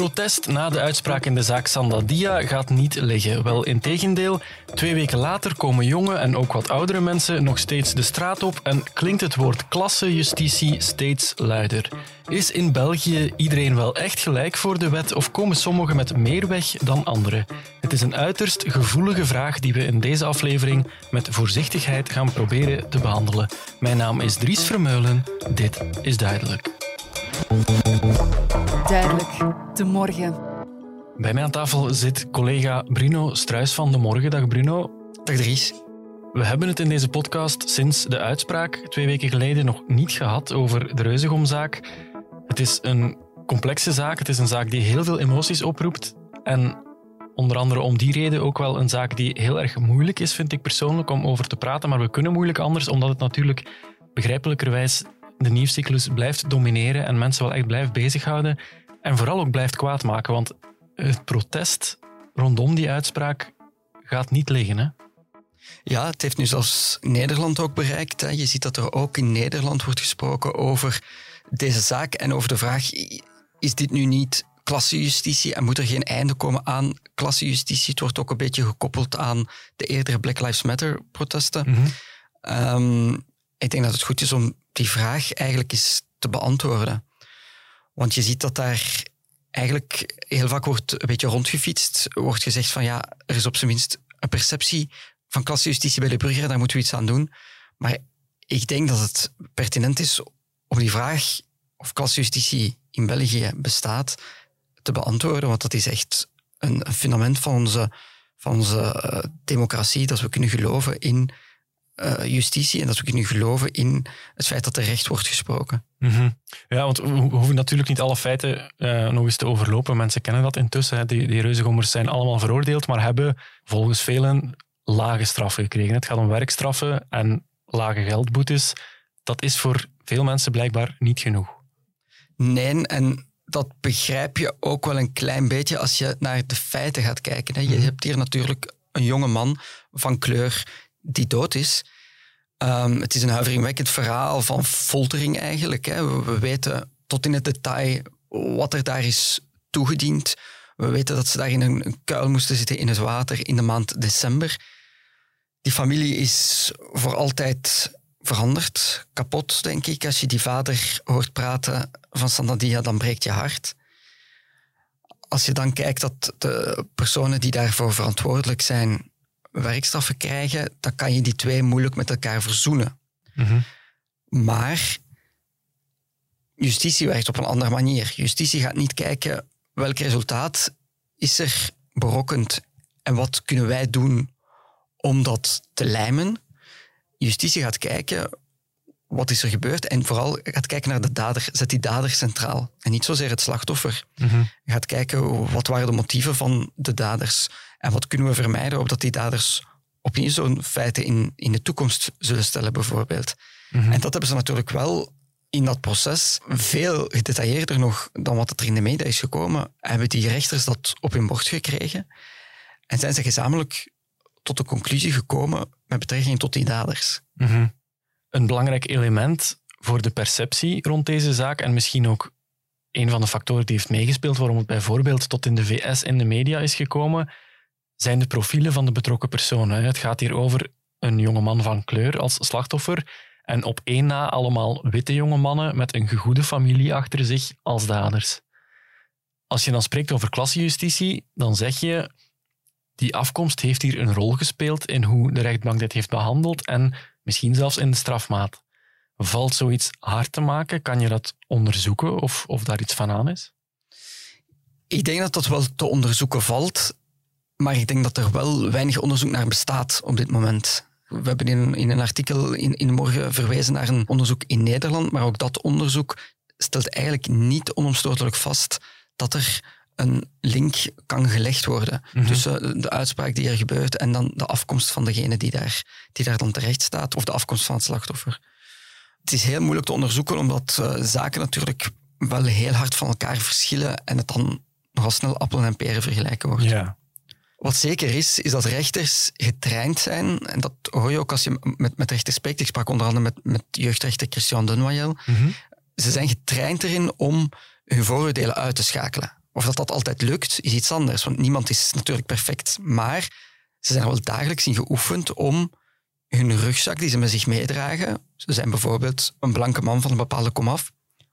protest na de uitspraak in de zaak Sandadia gaat niet liggen. Wel, in tegendeel, twee weken later komen jonge en ook wat oudere mensen nog steeds de straat op en klinkt het woord klassejustitie steeds luider. Is in België iedereen wel echt gelijk voor de wet of komen sommigen met meer weg dan anderen? Het is een uiterst gevoelige vraag die we in deze aflevering met voorzichtigheid gaan proberen te behandelen. Mijn naam is Dries Vermeulen. Dit is duidelijk. Duidelijk, de morgen. Bij mij aan tafel zit collega Bruno Struis van de Morgen. Dag Bruno. Dag Dries. We hebben het in deze podcast sinds de uitspraak twee weken geleden nog niet gehad over de Reuzegomzaak. Het is een complexe zaak. Het is een zaak die heel veel emoties oproept. En onder andere om die reden ook wel een zaak die heel erg moeilijk is, vind ik persoonlijk, om over te praten. Maar we kunnen moeilijk anders, omdat het natuurlijk begrijpelijkerwijs de nieuwscyclus blijft domineren en mensen wel echt blijft bezighouden. En vooral ook blijft kwaad maken, want het protest rondom die uitspraak gaat niet liggen. Hè? Ja, het heeft nu zelfs Nederland ook bereikt. Hè. Je ziet dat er ook in Nederland wordt gesproken over deze zaak en over de vraag: is dit nu niet klassejustitie en moet er geen einde komen aan klassejustitie? Het wordt ook een beetje gekoppeld aan de eerdere Black Lives Matter protesten. Mhm. Ehm, ik denk dat het goed is om die vraag eigenlijk eens te beantwoorden. Want je ziet dat daar eigenlijk heel vaak wordt een beetje rondgefietst. Wordt gezegd van ja, er is op zijn minst een perceptie van klassejustitie bij de burger, daar moeten we iets aan doen. Maar ik denk dat het pertinent is om die vraag of klassejustitie in België bestaat te beantwoorden, want dat is echt een, fundament van onze, van onze eh, democratie, dat we kunnen geloven in uh, justitie en dat we kunnen geloven in het feit dat er recht wordt gesproken. Mhm. Ja, want we hoeven natuurlijk niet alle feiten uh, nog eens te overlopen. Mensen kennen dat intussen. Hè. Die, die reuzengommers zijn allemaal veroordeeld, maar hebben volgens velen lage straffen gekregen. Het gaat om werkstraffen en lage geldboetes. Dat is voor veel mensen blijkbaar niet genoeg. Nee, en dat begrijp je ook wel een klein beetje als je naar de feiten gaat kijken. Je hebt hier natuurlijk een jonge man van kleur die dood is. Um, het is een huiveringwekkend verhaal van foltering eigenlijk. Hè. We, weten tot in het detail wat er daar is toegediend. We weten dat ze daar in een, kuil moesten zitten in het water in de maand december. Die familie is voor altijd veranderd, kapot, denk ik. Als je die vader hoort praten van Sandadia, dan breekt je hart. Als je dan kijkt dat de personen die daarvoor verantwoordelijk zijn werkstraffen krijgen, dan kan je die twee moeilijk met elkaar verzoenen. Mhm. Maar justitie werkt op een andere manier. Justitie gaat niet kijken welk resultaat is er berokkend en wat kunnen wij doen om dat te lijmen. Justitie gaat kijken wat is er gebeurd en vooral gaat kijken naar de dader. Zet die dader centraal en niet zozeer het slachtoffer. Mhm. Gaat kijken wat waren de motieven van de daders en wat kunnen we vermijden opdat die daders opnieuw zo'n feiten in, in de toekomst zullen stellen, bijvoorbeeld. Mhm. En dat hebben ze natuurlijk wel in dat proces veel gedetailleerder nog dan wat er in de media is gekomen, hebben die rechters dat op hun bord gekregen en zijn ze gezamenlijk tot de conclusie gekomen met betrekking tot die daders. Mhm. Een belangrijk element voor de perceptie rond deze zaak en misschien ook een van de factoren die heeft meegespeeld waarom het bijvoorbeeld tot in de VS in de media is gekomen, zijn de profielen van de betrokken personen. Het gaat hier over een jonge man van kleur als slachtoffer en op één na allemaal witte jonge mannen met een gegoede familie achter zich als daders. Als je dan spreekt over klassejustitie, dan zeg je die afkomst heeft hier een rol gespeeld in hoe de rechtbank dit heeft behandeld en misschien zelfs in de strafmaat. Valt zoiets hard te maken? Kan je dat onderzoeken of, of daar iets van aan is? Ik denk dat dat wel te onderzoeken valt. Maar ik denk dat er wel weinig onderzoek naar bestaat op dit moment. We hebben in, in een artikel in, morgen verwezen naar een onderzoek in Nederland, maar ook dat onderzoek stelt eigenlijk niet onomstotelijk vast dat er een link kan gelegd worden Mhm. tussen de uitspraak die er gebeurt en dan de afkomst van degene die daar, die daar dan terecht staat, of de afkomst van het slachtoffer. Het is heel moeilijk te onderzoeken, omdat eh, zaken natuurlijk wel heel hard van elkaar verschillen en het dan nogal snel appelen en peren vergelijken wordt. Ja. Wat zeker is, is dat rechters getraind zijn. En dat hoor je ook als je met, met rechters spreekt. Ik sprak onder andere met, met jeugdrechter Christian Denoyel. Mhm. Ze zijn getraind erin om hun vooroordelen uit te schakelen. Of dat dat altijd lukt, is iets anders. Want niemand is natuurlijk perfect. Maar ze zijn er wel dagelijks in geoefend om hun rugzak die ze met zich meedragen. Ze zijn bijvoorbeeld een blanke man van een bepaalde komaf.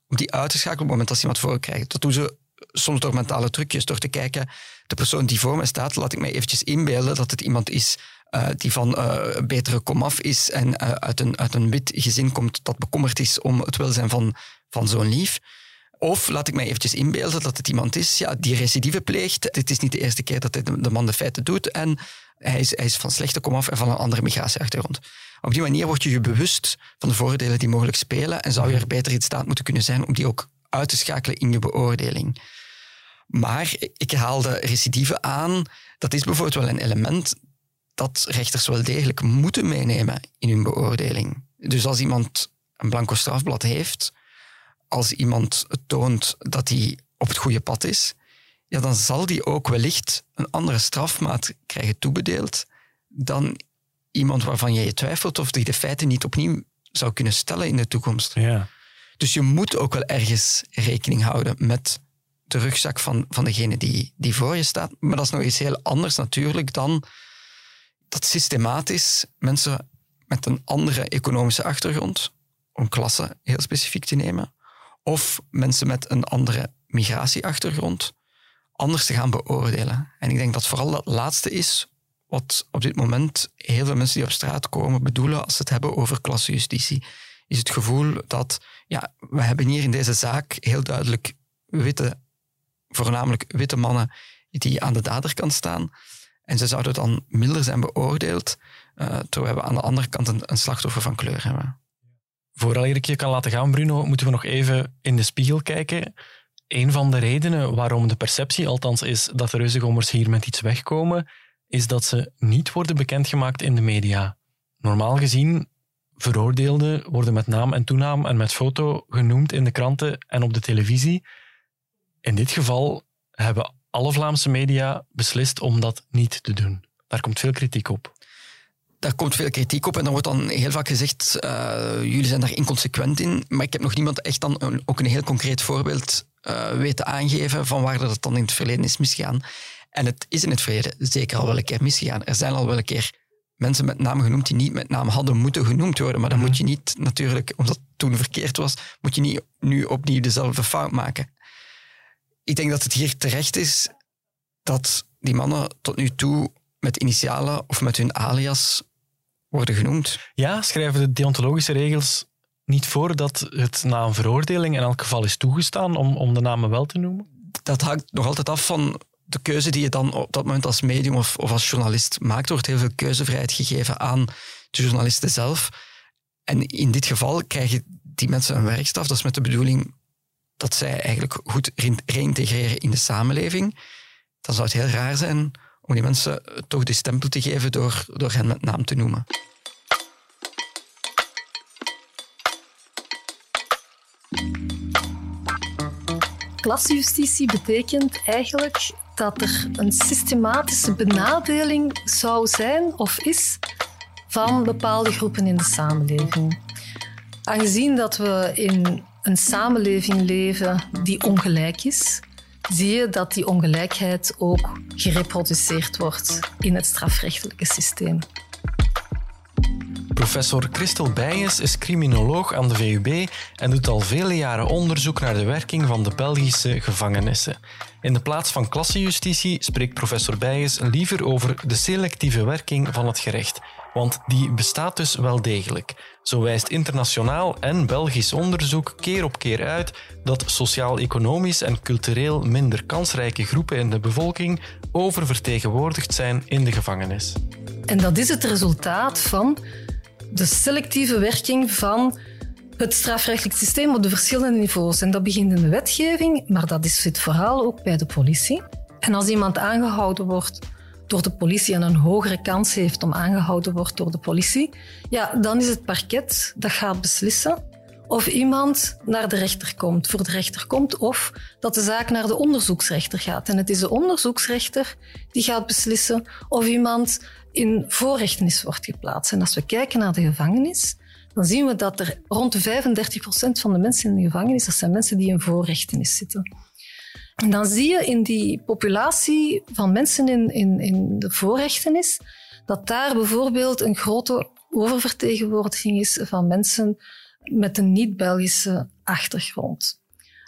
Om die uit te schakelen op het moment dat ze iemand voor krijgen. Dat doen ze soms door mentale trucjes. Door te kijken, de persoon die voor me staat, laat ik mij eventjes inbeelden dat het iemand is uh, die van uh, betere komaf is en uh, uit, een, uit een wit gezin komt dat bekommerd is om het welzijn van, van zo'n lief. Of laat ik mij eventjes inbeelden dat het iemand is ja, die recidive pleegt. Dit is niet de eerste keer dat de man de feiten doet. En hij is, hij is van slechte komaf en van een andere migratieachtergrond. Op die manier word je je bewust van de voordelen die mogelijk spelen en zou je er beter in staat moeten kunnen zijn om die ook uit te schakelen in je beoordeling. Maar ik haalde recidive aan. Dat is bijvoorbeeld wel een element dat rechters wel degelijk moeten meenemen in hun beoordeling. Dus als iemand een blanco strafblad heeft, als iemand toont dat hij op het goede pad is, ja, dan zal die ook wellicht een andere strafmaat krijgen toebedeeld dan iemand waarvan jij je twijfelt of die de feiten niet opnieuw zou kunnen stellen in de toekomst. Ja. Dus je moet ook wel ergens rekening houden met de rugzak van, van degene die, die voor je staat. Maar dat is nog iets heel anders natuurlijk dan dat systematisch mensen met een andere economische achtergrond, om klasse heel specifiek te nemen, of mensen met een andere migratieachtergrond, anders te gaan beoordelen. En ik denk dat vooral dat laatste is wat op dit moment heel veel mensen die op straat komen bedoelen als ze het hebben over klassejustitie. Is het gevoel dat, ja, we hebben hier in deze zaak heel duidelijk witte, voornamelijk witte mannen die aan de daderkant staan. En ze zouden dan milder zijn beoordeeld, uh, terwijl we aan de andere kant een, slachtoffer van kleur hebben. Vooral ik je kan laten gaan, Bruno, moeten we nog even in de spiegel kijken. Een van de redenen waarom de perceptie althans is dat de reuzengommers hier met iets wegkomen, is dat ze niet worden bekendgemaakt in de media. Normaal gezien, veroordeelden worden met naam en toenaam en met foto genoemd in de kranten en op de televisie. In dit geval hebben alle Vlaamse media beslist om dat niet te doen. Daar komt veel kritiek op. Daar komt veel kritiek op en dan wordt dan heel vaak gezegd, uh, jullie zijn daar inconsequent in. Maar ik heb nog niemand echt dan ook een heel concreet voorbeeld uh, weten aangeven van waar dat dan in het verleden is misgegaan. En het is in het verleden zeker al wel een keer misgegaan. Er zijn al wel een keer mensen met naam genoemd die niet met naam hadden moeten genoemd worden. Maar dan mhm. moet je niet natuurlijk, omdat het toen verkeerd was, moet je niet nu opnieuw dezelfde fout maken ik denk dat het hier terecht is dat die mannen tot nu toe met initialen of met hun alias worden genoemd. Ja, schrijven de deontologische regels niet voor dat het na een veroordeling in elk geval is toegestaan om, om de namen wel te noemen? Dat hangt nog altijd af van de keuze die je dan op dat moment als medium of, of als journalist maakt. Wordt heel veel keuzevrijheid gegeven aan de journalisten zelf. En in dit geval krijgen die mensen een werkstraf. Dat is met de bedoeling dat zij eigenlijk goed reïntegreren in de samenleving, dan zou het heel raar zijn om die mensen toch die stempel te geven door, door hen met naam te noemen. Klasjustitie betekent eigenlijk dat er een systematische benadeling zou zijn of is van bepaalde groepen in de samenleving. Aangezien dat we in een samenleving leven die ongelijk is, zie je dat die ongelijkheid ook gereproduceerd wordt in het strafrechtelijke systeem. Professor Christel Bijens is criminoloog aan de VUB en doet al vele jaren onderzoek naar de werking van de Belgische gevangenissen. In de plaats van klassejustitie spreekt professor Bijens liever over de selectieve werking van het gerecht, want die bestaat dus wel degelijk. Zo wijst internationaal en Belgisch onderzoek keer op keer uit dat sociaal-economisch en cultureel minder kansrijke groepen in de bevolking oververtegenwoordigd zijn in de gevangenis. En dat is het resultaat van de selectieve werking van het strafrechtelijk systeem op de verschillende niveaus. En dat begint in de wetgeving, maar dat het verhaal ook bij de politie. En als iemand aangehouden wordt door de politie en een hogere kans heeft om aangehouden wordt door de politie, ja, dan is het parket dat gaat beslissen of iemand naar de rechter komt, voor de rechter komt, of dat de zaak naar de onderzoeksrechter gaat. En het is de onderzoeksrechter die gaat beslissen of iemand in voorrechtenis wordt geplaatst. En als we kijken naar de gevangenis, dan zien we dat er rond de 35 procent van de mensen in de gevangenis, dat zijn mensen die in voorrechtenis zitten. dan zie je in die populatie van mensen in, in, in de voorrechtenis dat daar bijvoorbeeld een grote oververtegenwoordiging is van mensen met een niet-Belgische achtergrond.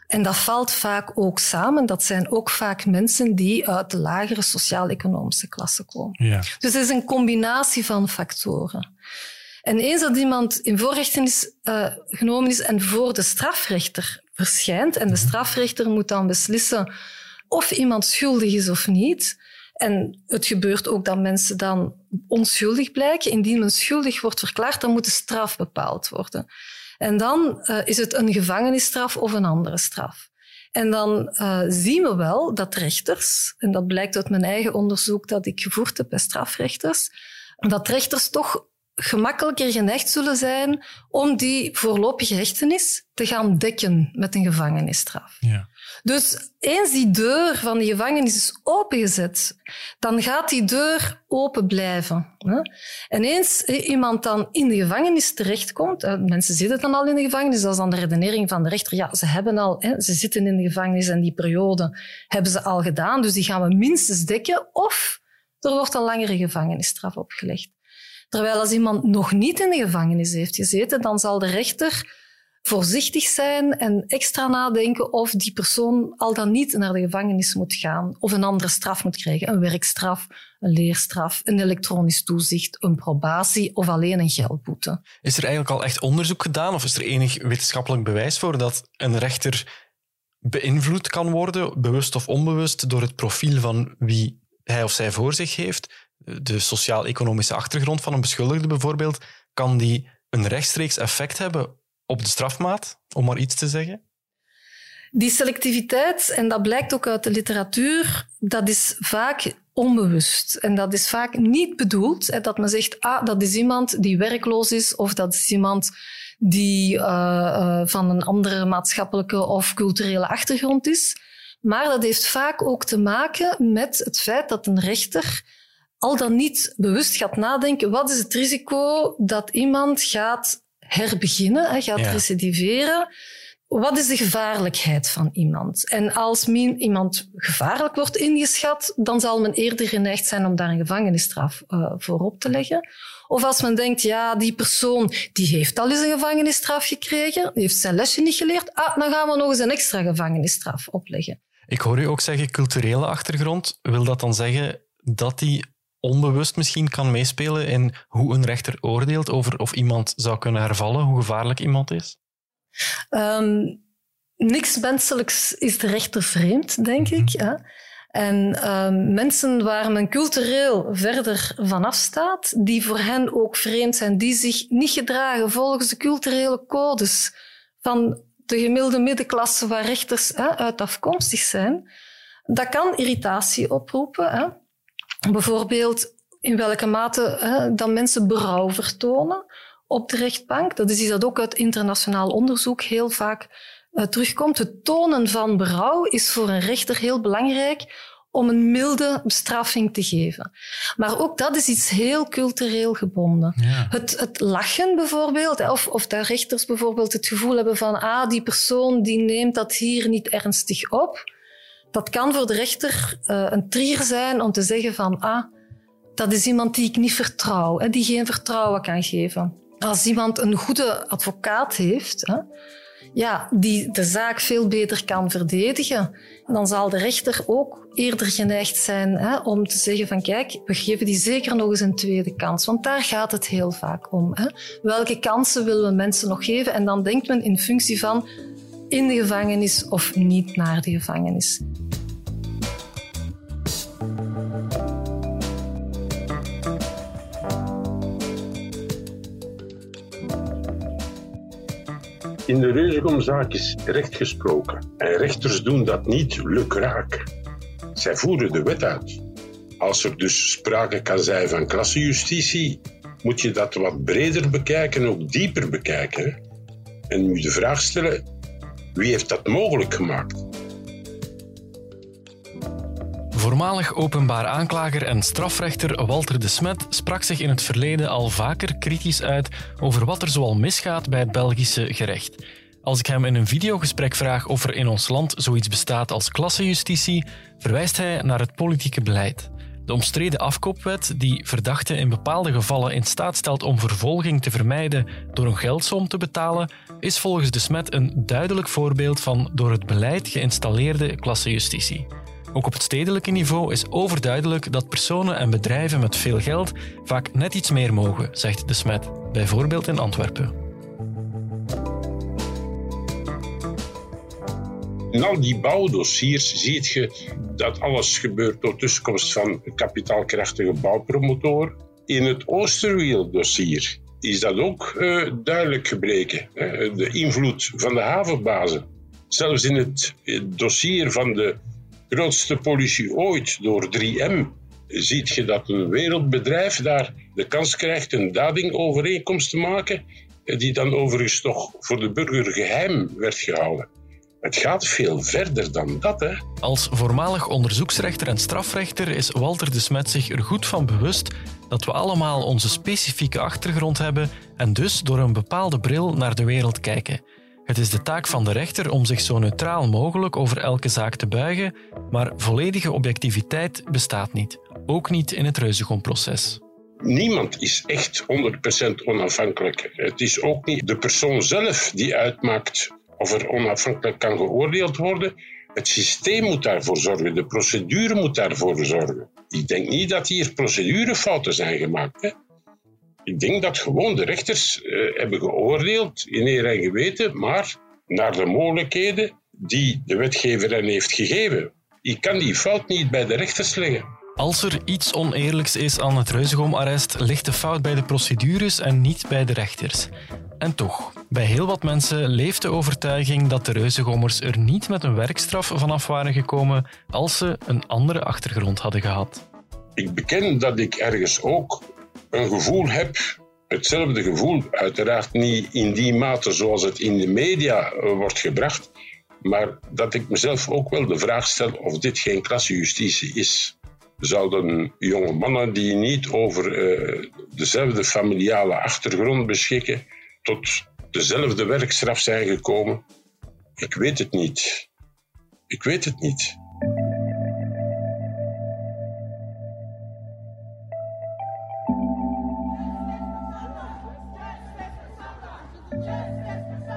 En dat valt vaak ook samen. Dat zijn ook vaak mensen die uit de lagere sociaal-economische klasse komen. Ja. Dus het is een combinatie van factoren. En eens dat iemand in voorrechten is, uh, genomen is en voor de strafrechter verschijnt, en de strafrechter moet dan beslissen of iemand schuldig is of niet. En het gebeurt ook dat mensen dan onschuldig blijken. Indien men schuldig wordt verklaard, dan moet de straf bepaald worden. En dan uh, is het een gevangenisstraf of een andere straf. En dan uh, zien we wel dat rechters, en dat blijkt uit mijn eigen onderzoek dat ik gevoerd heb bij strafrechters, dat rechters toch gemakkelijker geneigd zullen zijn om die voorlopige hechtenis te gaan dekken met een gevangenisstraf. Ja. Dus eens die deur van die gevangenis is opengezet, dan gaat die deur open blijven. En eens iemand dan in de gevangenis terechtkomt, mensen zitten dan al in de gevangenis, dat is dan de redenering van de rechter, ja, ze hebben al, ze zitten in de gevangenis en die periode hebben ze al gedaan, dus die gaan we minstens dekken, of er wordt een langere gevangenisstraf opgelegd. Terwijl als iemand nog niet in de gevangenis heeft gezeten, dan zal de rechter voorzichtig zijn en extra nadenken of die persoon al dan niet naar de gevangenis moet gaan of een andere straf moet krijgen. Een werkstraf, een leerstraf, een elektronisch toezicht, een probatie of alleen een geldboete. Is er eigenlijk al echt onderzoek gedaan of is er enig wetenschappelijk bewijs voor dat een rechter beïnvloed kan worden, bewust of onbewust, door het profiel van wie hij of zij voor zich heeft? De sociaal-economische achtergrond van een beschuldigde bijvoorbeeld, kan die een rechtstreeks effect hebben op de strafmaat, om maar iets te zeggen? Die selectiviteit, en dat blijkt ook uit de literatuur, dat is vaak onbewust. En dat is vaak niet bedoeld. dat men zegt, ah, dat is iemand die werkloos is, of dat is iemand die uh, uh, van een andere maatschappelijke of culturele achtergrond is. Maar dat heeft vaak ook te maken met het feit dat een rechter al dan niet bewust gaat nadenken, wat is het risico dat iemand gaat herbeginnen, gaat ja. recidiveren. Wat is de gevaarlijkheid van iemand? En als iemand gevaarlijk wordt ingeschat, dan zal men eerder geneigd zijn om daar een gevangenisstraf uh, voor op te leggen. Of als men denkt, ja, die persoon die heeft al eens een gevangenisstraf gekregen, die heeft zijn lesje niet geleerd, ah, dan gaan we nog eens een extra gevangenisstraf opleggen. Ik hoor u ook zeggen culturele achtergrond. Wil dat dan zeggen dat die onbewust misschien kan meespelen in hoe een rechter oordeelt over of iemand zou kunnen hervallen, hoe gevaarlijk iemand is? Um, niks menselijks is de rechter vreemd, denk ik. Hè? En um, mensen waar men cultureel verder vanaf staat, die voor hen ook vreemd zijn, die zich niet gedragen volgens de culturele codes van de gemiddelde middenklasse waar rechters hè, uit afkomstig zijn, dat kan irritatie oproepen. Hè? Bijvoorbeeld in welke mate hè, dat mensen berouw vertonen op de rechtbank. Dat is iets dat ook uit internationaal onderzoek heel vaak uh, terugkomt. Het tonen van berouw is voor een rechter heel belangrijk om een milde bestraffing te geven. Maar ook dat is iets heel cultureel gebonden. Ja. Het, het, lachen bijvoorbeeld, of, of dat rechters bijvoorbeeld het gevoel hebben van ah, die persoon die neemt dat hier niet ernstig op dat kan voor de rechter uh, een trigger zijn om te zeggen van, ah, dat is iemand die ik niet vertrouw, hè, die geen vertrouwen kan geven. Als iemand een goede advocaat heeft, ja, die de zaak veel beter kan verdedigen, dan zal de rechter ook eerder geneigd zijn hè, om te zeggen van kijk, we geven die zeker nog eens een tweede kans. Want daar gaat het heel vaak om. Hè. Welke kansen willen we mensen nog geven? En dan denkt men in functie van in de gevangenis of niet naar de gevangenis. In de Reuzegomzaak is recht gesproken. En rechters doen dat niet lukraak. Zij voeren de wet uit. Als er dus sprake kan zijn van klassenjustitie, moet je dat wat breder bekijken, ook dieper bekijken. En nu de vraag stellen, wie heeft dat mogelijk gemaakt? Voormalig openbaar aanklager en strafrechter Walter de Smet sprak zich in het verleden al vaker kritisch uit over wat er zoal misgaat bij het Belgische gerecht. Als ik hem in een videogesprek vraag of er in ons land zoiets bestaat als klassenjustitie, verwijst hij naar het politieke beleid. De omstreden afkoopwet, die verdachten in bepaalde gevallen in staat stelt om vervolging te vermijden door een geldsom te betalen, is volgens de Smet een duidelijk voorbeeld van door het beleid geïnstalleerde klassenjustitie. Ook op het stedelijke niveau is overduidelijk dat personen en bedrijven met veel geld vaak net iets meer mogen, zegt de Smet, bijvoorbeeld in Antwerpen. In al die bouwdossiers zie je dat alles gebeurt door tussenkomst van kapitaalkrachtige bouwpromotoren. In het Oosterwiel-dossier is dat ook uh, duidelijk gebleken. Hè? De invloed van de havenbazen. Zelfs in het dossier van de grootste politie ooit door 3M ziet je dat een wereldbedrijf daar de kans krijgt een dadingovereenkomst te maken, die dan overigens toch voor de burger geheim werd gehouden. Het gaat veel verder dan dat. Hè. Als voormalig onderzoeksrechter en strafrechter is Walter de Smet zich er goed van bewust dat we allemaal onze specifieke achtergrond hebben en dus door een bepaalde bril naar de wereld kijken. Het is de taak van de rechter om zich zo neutraal mogelijk over elke zaak te buigen, maar volledige objectiviteit bestaat niet, ook niet in het Reuzegom-proces. Niemand is echt 100% onafhankelijk. Het is ook niet de persoon zelf die uitmaakt of er onafhankelijk kan geoordeeld worden. Het systeem moet daarvoor zorgen, de procedure moet daarvoor zorgen. Ik denk niet dat hier procedurefouten zijn gemaakt. Hè. Ik denk dat gewoon de rechters uh, hebben geoordeeld in eer en geweten, maar naar de mogelijkheden die de wetgever hen heeft gegeven. Ik kan die fout niet bij de rechters leggen. Als er iets oneerlijks is aan het Reuzegom-arrest, ligt de fout bij de procedures en niet bij de rechters. En toch, bij heel wat mensen leeft de overtuiging dat de Reuzegommers er niet met een werkstraf vanaf waren gekomen als ze een andere achtergrond hadden gehad. Ik beken dat ik ergens ook een gevoel heb, hetzelfde gevoel, uiteraard niet in die mate zoals het in de media wordt gebracht, maar dat ik mezelf ook wel de vraag stel of dit geen klassejustitie is zouden jonge mannen die niet over uh, dezelfde familiale achtergrond beschikken, tot dezelfde werkstraf zijn gekomen? Ik weet het niet. Ik weet het niet.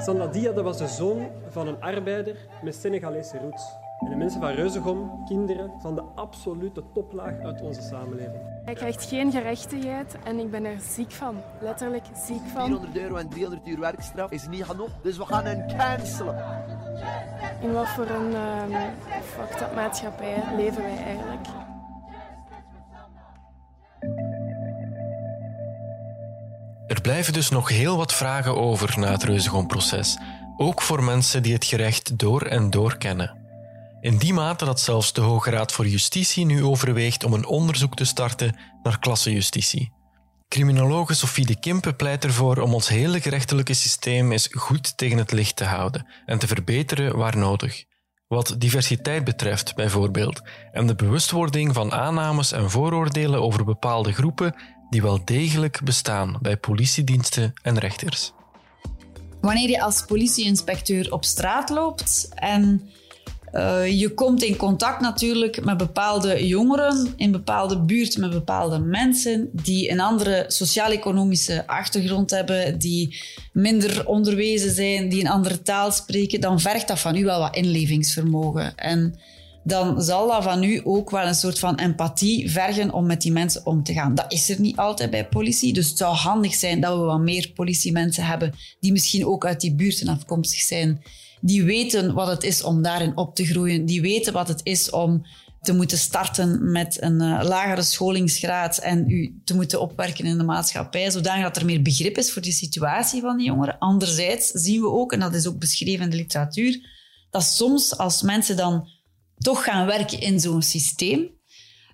Sandadia dat was de zoon van een arbeider met Senegalese roots. En de mensen van Reuzegom, kinderen van de absolute toplaag uit onze samenleving. Hij krijgt geen gerechtigheid en ik ben er ziek van. Letterlijk ziek van. 400 euro en 300 uur werkstraf is niet genoeg, dus we gaan hem cancelen. In wat voor een um, fucked up maatschappij leven wij eigenlijk? Er blijven dus nog heel wat vragen over na het Reuzegom-proces. Ook voor mensen die het gerecht door en door kennen. In die mate dat zelfs de Hoge Raad voor Justitie nu overweegt om een onderzoek te starten naar klassenjustitie. Criminologe Sophie de Kimpe pleit ervoor om ons hele gerechtelijke systeem eens goed tegen het licht te houden en te verbeteren waar nodig. Wat diversiteit betreft, bijvoorbeeld, en de bewustwording van aannames en vooroordelen over bepaalde groepen die wel degelijk bestaan bij politiediensten en rechters. Wanneer je als politieinspecteur op straat loopt en uh, je komt in contact natuurlijk met bepaalde jongeren in bepaalde buurten, met bepaalde mensen die een andere sociaal-economische achtergrond hebben, die minder onderwezen zijn, die een andere taal spreken, dan vergt dat van u wel wat inlevingsvermogen. En dan zal dat van u ook wel een soort van empathie vergen om met die mensen om te gaan. Dat is er niet altijd bij politie, dus het zou handig zijn dat we wat meer politiemensen hebben die misschien ook uit die buurten afkomstig zijn die weten wat het is om daarin op te groeien. Die weten wat het is om te moeten starten met een uh, lagere scholingsgraad en u te moeten opwerken in de maatschappij, zodat er meer begrip is voor die situatie van die jongeren. Anderzijds zien we ook, en dat is ook beschreven in de literatuur, dat soms als mensen dan toch gaan werken in zo'n systeem,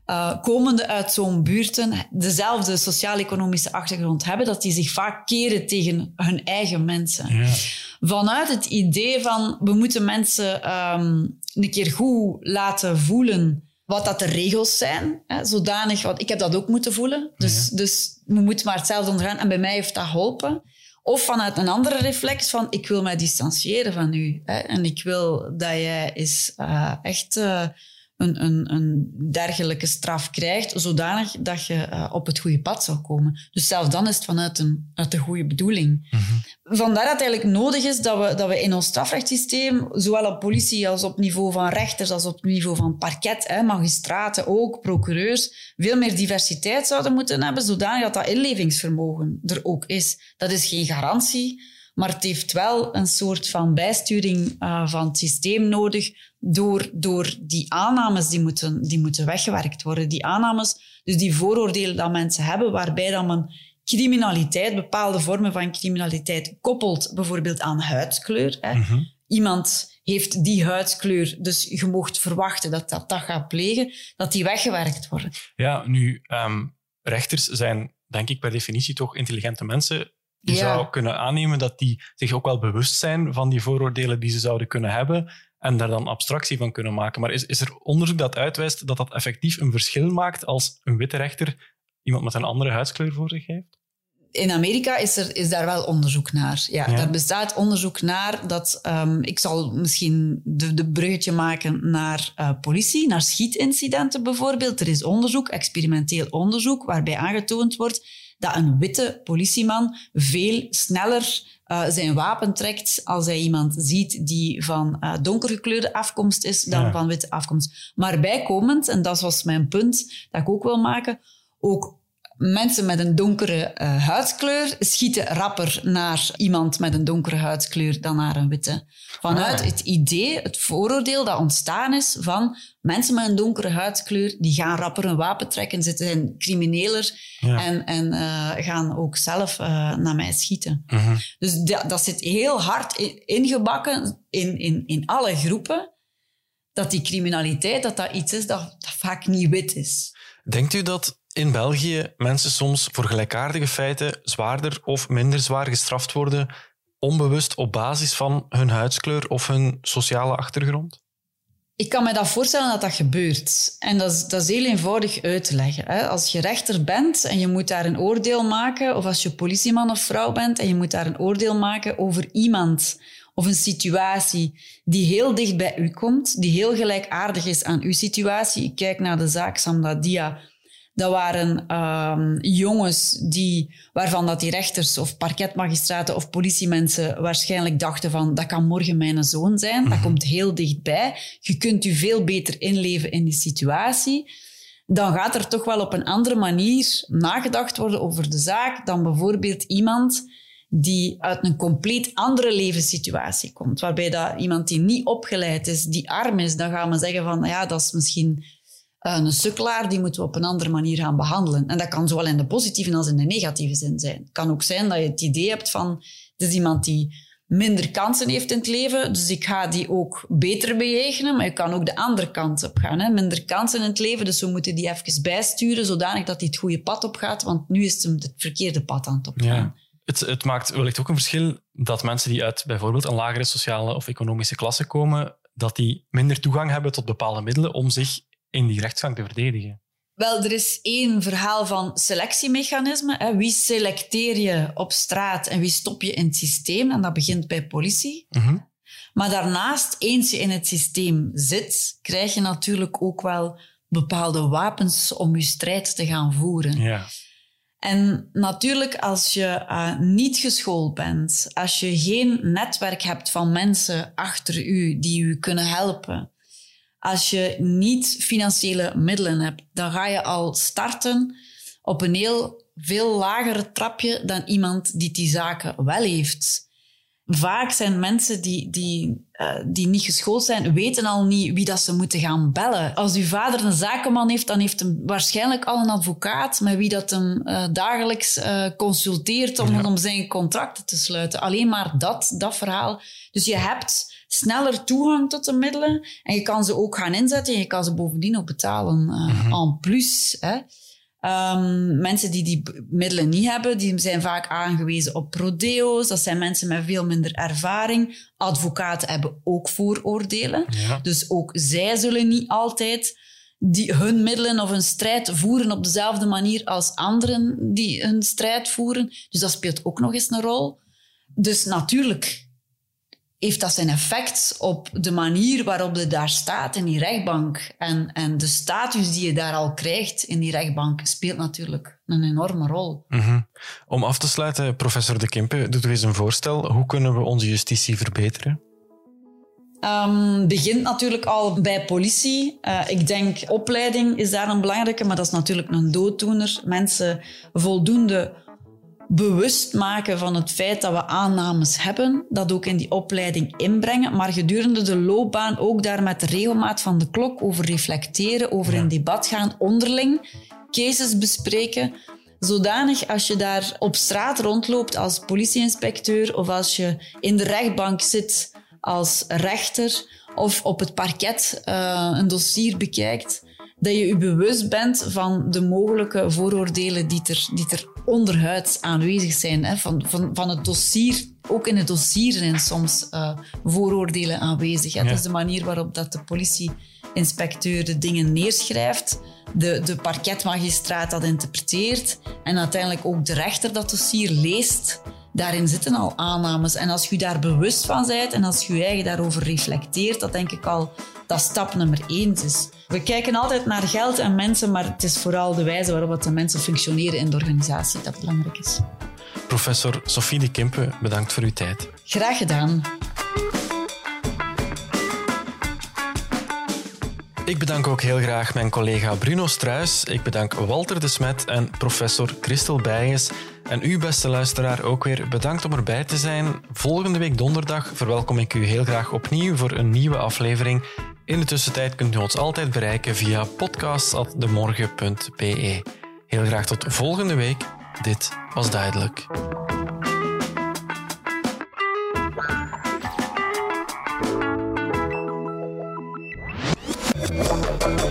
uh, komende uit zo'n buurten dezelfde sociaal-economische achtergrond hebben, dat die zich vaak keren tegen hun eigen mensen. Ja. Vanuit het idee van we moeten mensen um, een keer goed laten voelen wat dat de regels zijn, hè, zodanig, want ik heb dat ook moeten voelen, dus, dus we moeten maar hetzelfde ondergaan. En bij mij heeft dat geholpen. Of vanuit een andere reflex van ik wil mij distancieren van u. Hè, en ik wil dat jij is uh, echt uh, een, een, een dergelijke straf krijgt, zodanig dat je uh, op het goede pad zal komen. Dus zelfs dan is het vanuit een, uit de goede bedoeling. Mhm. Vandaar dat het eigenlijk nodig is dat we, dat we in ons strafrechtssysteem, zowel op politie als op niveau van rechters, als op niveau van parket, hè, magistraten ook, procureurs, veel meer diversiteit zouden moeten hebben, zodanig dat dat inlevingsvermogen er ook is. Dat is geen garantie, maar het heeft wel een soort van bijsturing uh, van het systeem nodig door, door die aannames die moeten, die moeten weggewerkt worden. Die aannames, dus die vooroordelen dat mensen hebben, waarbij dan men criminaliteit, bepaalde vormen van criminaliteit, koppelt bijvoorbeeld aan huidskleur. Hè. Mhm. Iemand heeft die huidskleur, dus je mocht verwachten dat dat, dat gaat plegen, dat die weggewerkt worden. Ja, nu, um, rechters zijn denk ik per definitie toch intelligente mensen. Je Ja. zou kunnen aannemen dat die zich ook wel bewust zijn van die vooroordelen die ze zouden kunnen hebben en daar dan abstractie van kunnen maken. Maar is, is er onderzoek dat uitwijst dat dat effectief een verschil maakt als een witte rechter iemand met een andere huidskleur voor zich heeft? In Amerika is, er, is daar wel onderzoek naar. Ja, Ja. Daar bestaat onderzoek naar dat... ehm, ik zal misschien de, de bruggetje maken naar eh, politie, naar schietincidenten bijvoorbeeld. Er is onderzoek, experimenteel onderzoek, waarbij aangetoond wordt dat een witte politieman veel sneller eh, zijn wapen trekt als hij iemand ziet die van eh, donkergekleurde afkomst is dan Ja. van witte afkomst. Maar bijkomend, en dat was mijn punt dat ik ook wil maken, ook mensen met een donkere eh, huidskleur schieten rapper naar iemand met een donkere huidskleur dan naar een witte. Vanuit Ah. het idee, het vooroordeel dat ontstaan is van mensen met een donkere huidskleur, die gaan rapper een wapen trekken, ze zijn crimineler Ja. en, en eh, gaan ook zelf eh, naar mij schieten. Mhm. Dus dat, dat zit heel hard in- ingebakken in, in, in alle groepen, dat die criminaliteit dat dat iets is dat, dat vaak niet wit is. Denkt u dat in België mensen soms voor gelijkaardige feiten zwaarder of minder zwaar gestraft worden, onbewust op basis van hun huidskleur of hun sociale achtergrond? Ik kan me dat voorstellen dat dat gebeurt. En dat is, dat is heel eenvoudig uit te leggen. Hè. Als je rechter bent en je moet daar een oordeel maken, of als je politieman of vrouw bent en je moet daar een oordeel maken over iemand of een situatie die heel dicht bij u komt, die heel gelijkaardig is aan uw situatie. Ik kijk naar de zaak Samdadia. Dat waren ehm, jongens die, waarvan dat die rechters of parketmagistraten of politiemensen waarschijnlijk dachten van dat kan morgen mijn zoon zijn. Dat komt heel dichtbij. Je kunt u veel beter inleven in die situatie. Dan gaat er toch wel op een andere manier nagedacht worden over de zaak dan bijvoorbeeld iemand die uit een compleet andere levenssituatie komt. Waarbij dat iemand die niet opgeleid is, die arm is, dan gaan we zeggen van ja, dat is misschien een sukkelaar, die moeten we op een andere manier gaan behandelen. En dat kan zowel in de positieve als in de negatieve zin zijn. Het kan ook zijn dat je het idee hebt van, het is iemand die minder kansen heeft in het leven, dus ik ga die ook beter bejegenen, maar je kan ook de andere kant op gaan. Hè? Minder kansen in het leven, dus we moeten die even bijsturen, zodanig dat hij het goede pad op gaat, want nu is hem het verkeerde pad aan het opgaan. Ja. Het, het maakt wellicht ook een verschil dat mensen die uit bijvoorbeeld een lagere sociale of economische klasse komen, dat die minder toegang hebben tot bepaalde middelen om zich in die rechtsgang te verdedigen. Wel, er is één verhaal van selectiemechanismen. Hè. Wie selecteer je op straat en wie stop je in het systeem? En dat begint bij politie. Mhm. Maar daarnaast, eens je in het systeem zit, krijg je natuurlijk ook wel bepaalde wapens om je strijd te gaan voeren. Ja. En natuurlijk, als je eh, niet geschoold bent, als je geen netwerk hebt van mensen achter u die u kunnen helpen, als je niet financiële middelen hebt, dan ga je al starten op een heel veel lagere trapje dan iemand die die zaken wel heeft. Vaak zijn mensen die, die, eh, die niet geschoold zijn, weten al niet wie dat ze moeten gaan bellen. Als uw vader een zakenman heeft, dan heeft hem waarschijnlijk al een advocaat met wie dat hem eh, dagelijks eh, consulteert om, Ja. om zijn contracten te sluiten. Alleen maar dat, dat verhaal. Dus je hebt sneller toegang tot de middelen en je kan ze ook gaan inzetten en je kan ze bovendien ook betalen eh, en plus. Hè. Ehm, mensen die die middelen niet hebben, die zijn vaak aangewezen op prodeo's. Dat zijn mensen met veel minder ervaring. Advocaten hebben ook vooroordelen. Ja. Dus ook zij zullen niet altijd die, hun middelen of hun strijd voeren op dezelfde manier als anderen die hun strijd voeren. Dus dat speelt ook nog eens een rol. Dus natuurlijk heeft dat zijn effect op de manier waarop je daar staat in die rechtbank. En, en de status die je daar al krijgt in die rechtbank speelt natuurlijk een enorme rol. Mhm. Om af te sluiten, professor De Kimpe, doet u eens een voorstel. Hoe kunnen we onze justitie verbeteren? Um, begint natuurlijk al bij politie. Uh, ik denk opleiding is daar een belangrijke, maar dat is natuurlijk een dooddoener. Mensen voldoende bewust maken van het feit dat we aannames hebben, dat ook in die opleiding inbrengen, maar gedurende de loopbaan ook daar met de regelmaat van de klok over reflecteren, over in debat gaan, onderling, cases bespreken, zodanig als je daar op straat rondloopt als politieinspecteur of als je in de rechtbank zit als rechter of op het parket uh, een dossier bekijkt, dat je je bewust bent van de mogelijke vooroordelen die er, die er onderhuids aanwezig zijn. Hè? Van, van, van het dossier, ook in het dossier zijn soms uh, vooroordelen aanwezig. Hè? Ja. Dat is de manier waarop dat de politieinspecteur de dingen neerschrijft, de, de parketmagistraat dat interpreteert en uiteindelijk ook de rechter dat dossier leest daarin zitten al aannames. En als je daar bewust van bent en als je je eigen daarover reflecteert, dat denk ik al dat stap nummer één is. We kijken altijd naar geld en mensen, maar het is vooral de wijze waarop de mensen functioneren in de organisatie dat belangrijk is. Professor Sophie de Kimpe, bedankt voor uw tijd. Graag gedaan. Ik bedank ook heel graag mijn collega Bruno Struis. Ik bedank Walter de Smet en professor Christel Bijens. En u, beste luisteraar, ook weer bedankt om erbij te zijn. Volgende week donderdag verwelkom ik u heel graag opnieuw voor een nieuwe aflevering. In de tussentijd kunt u ons altijd bereiken via podcast.demorgen.be. Heel graag tot volgende week. Dit was duidelijk.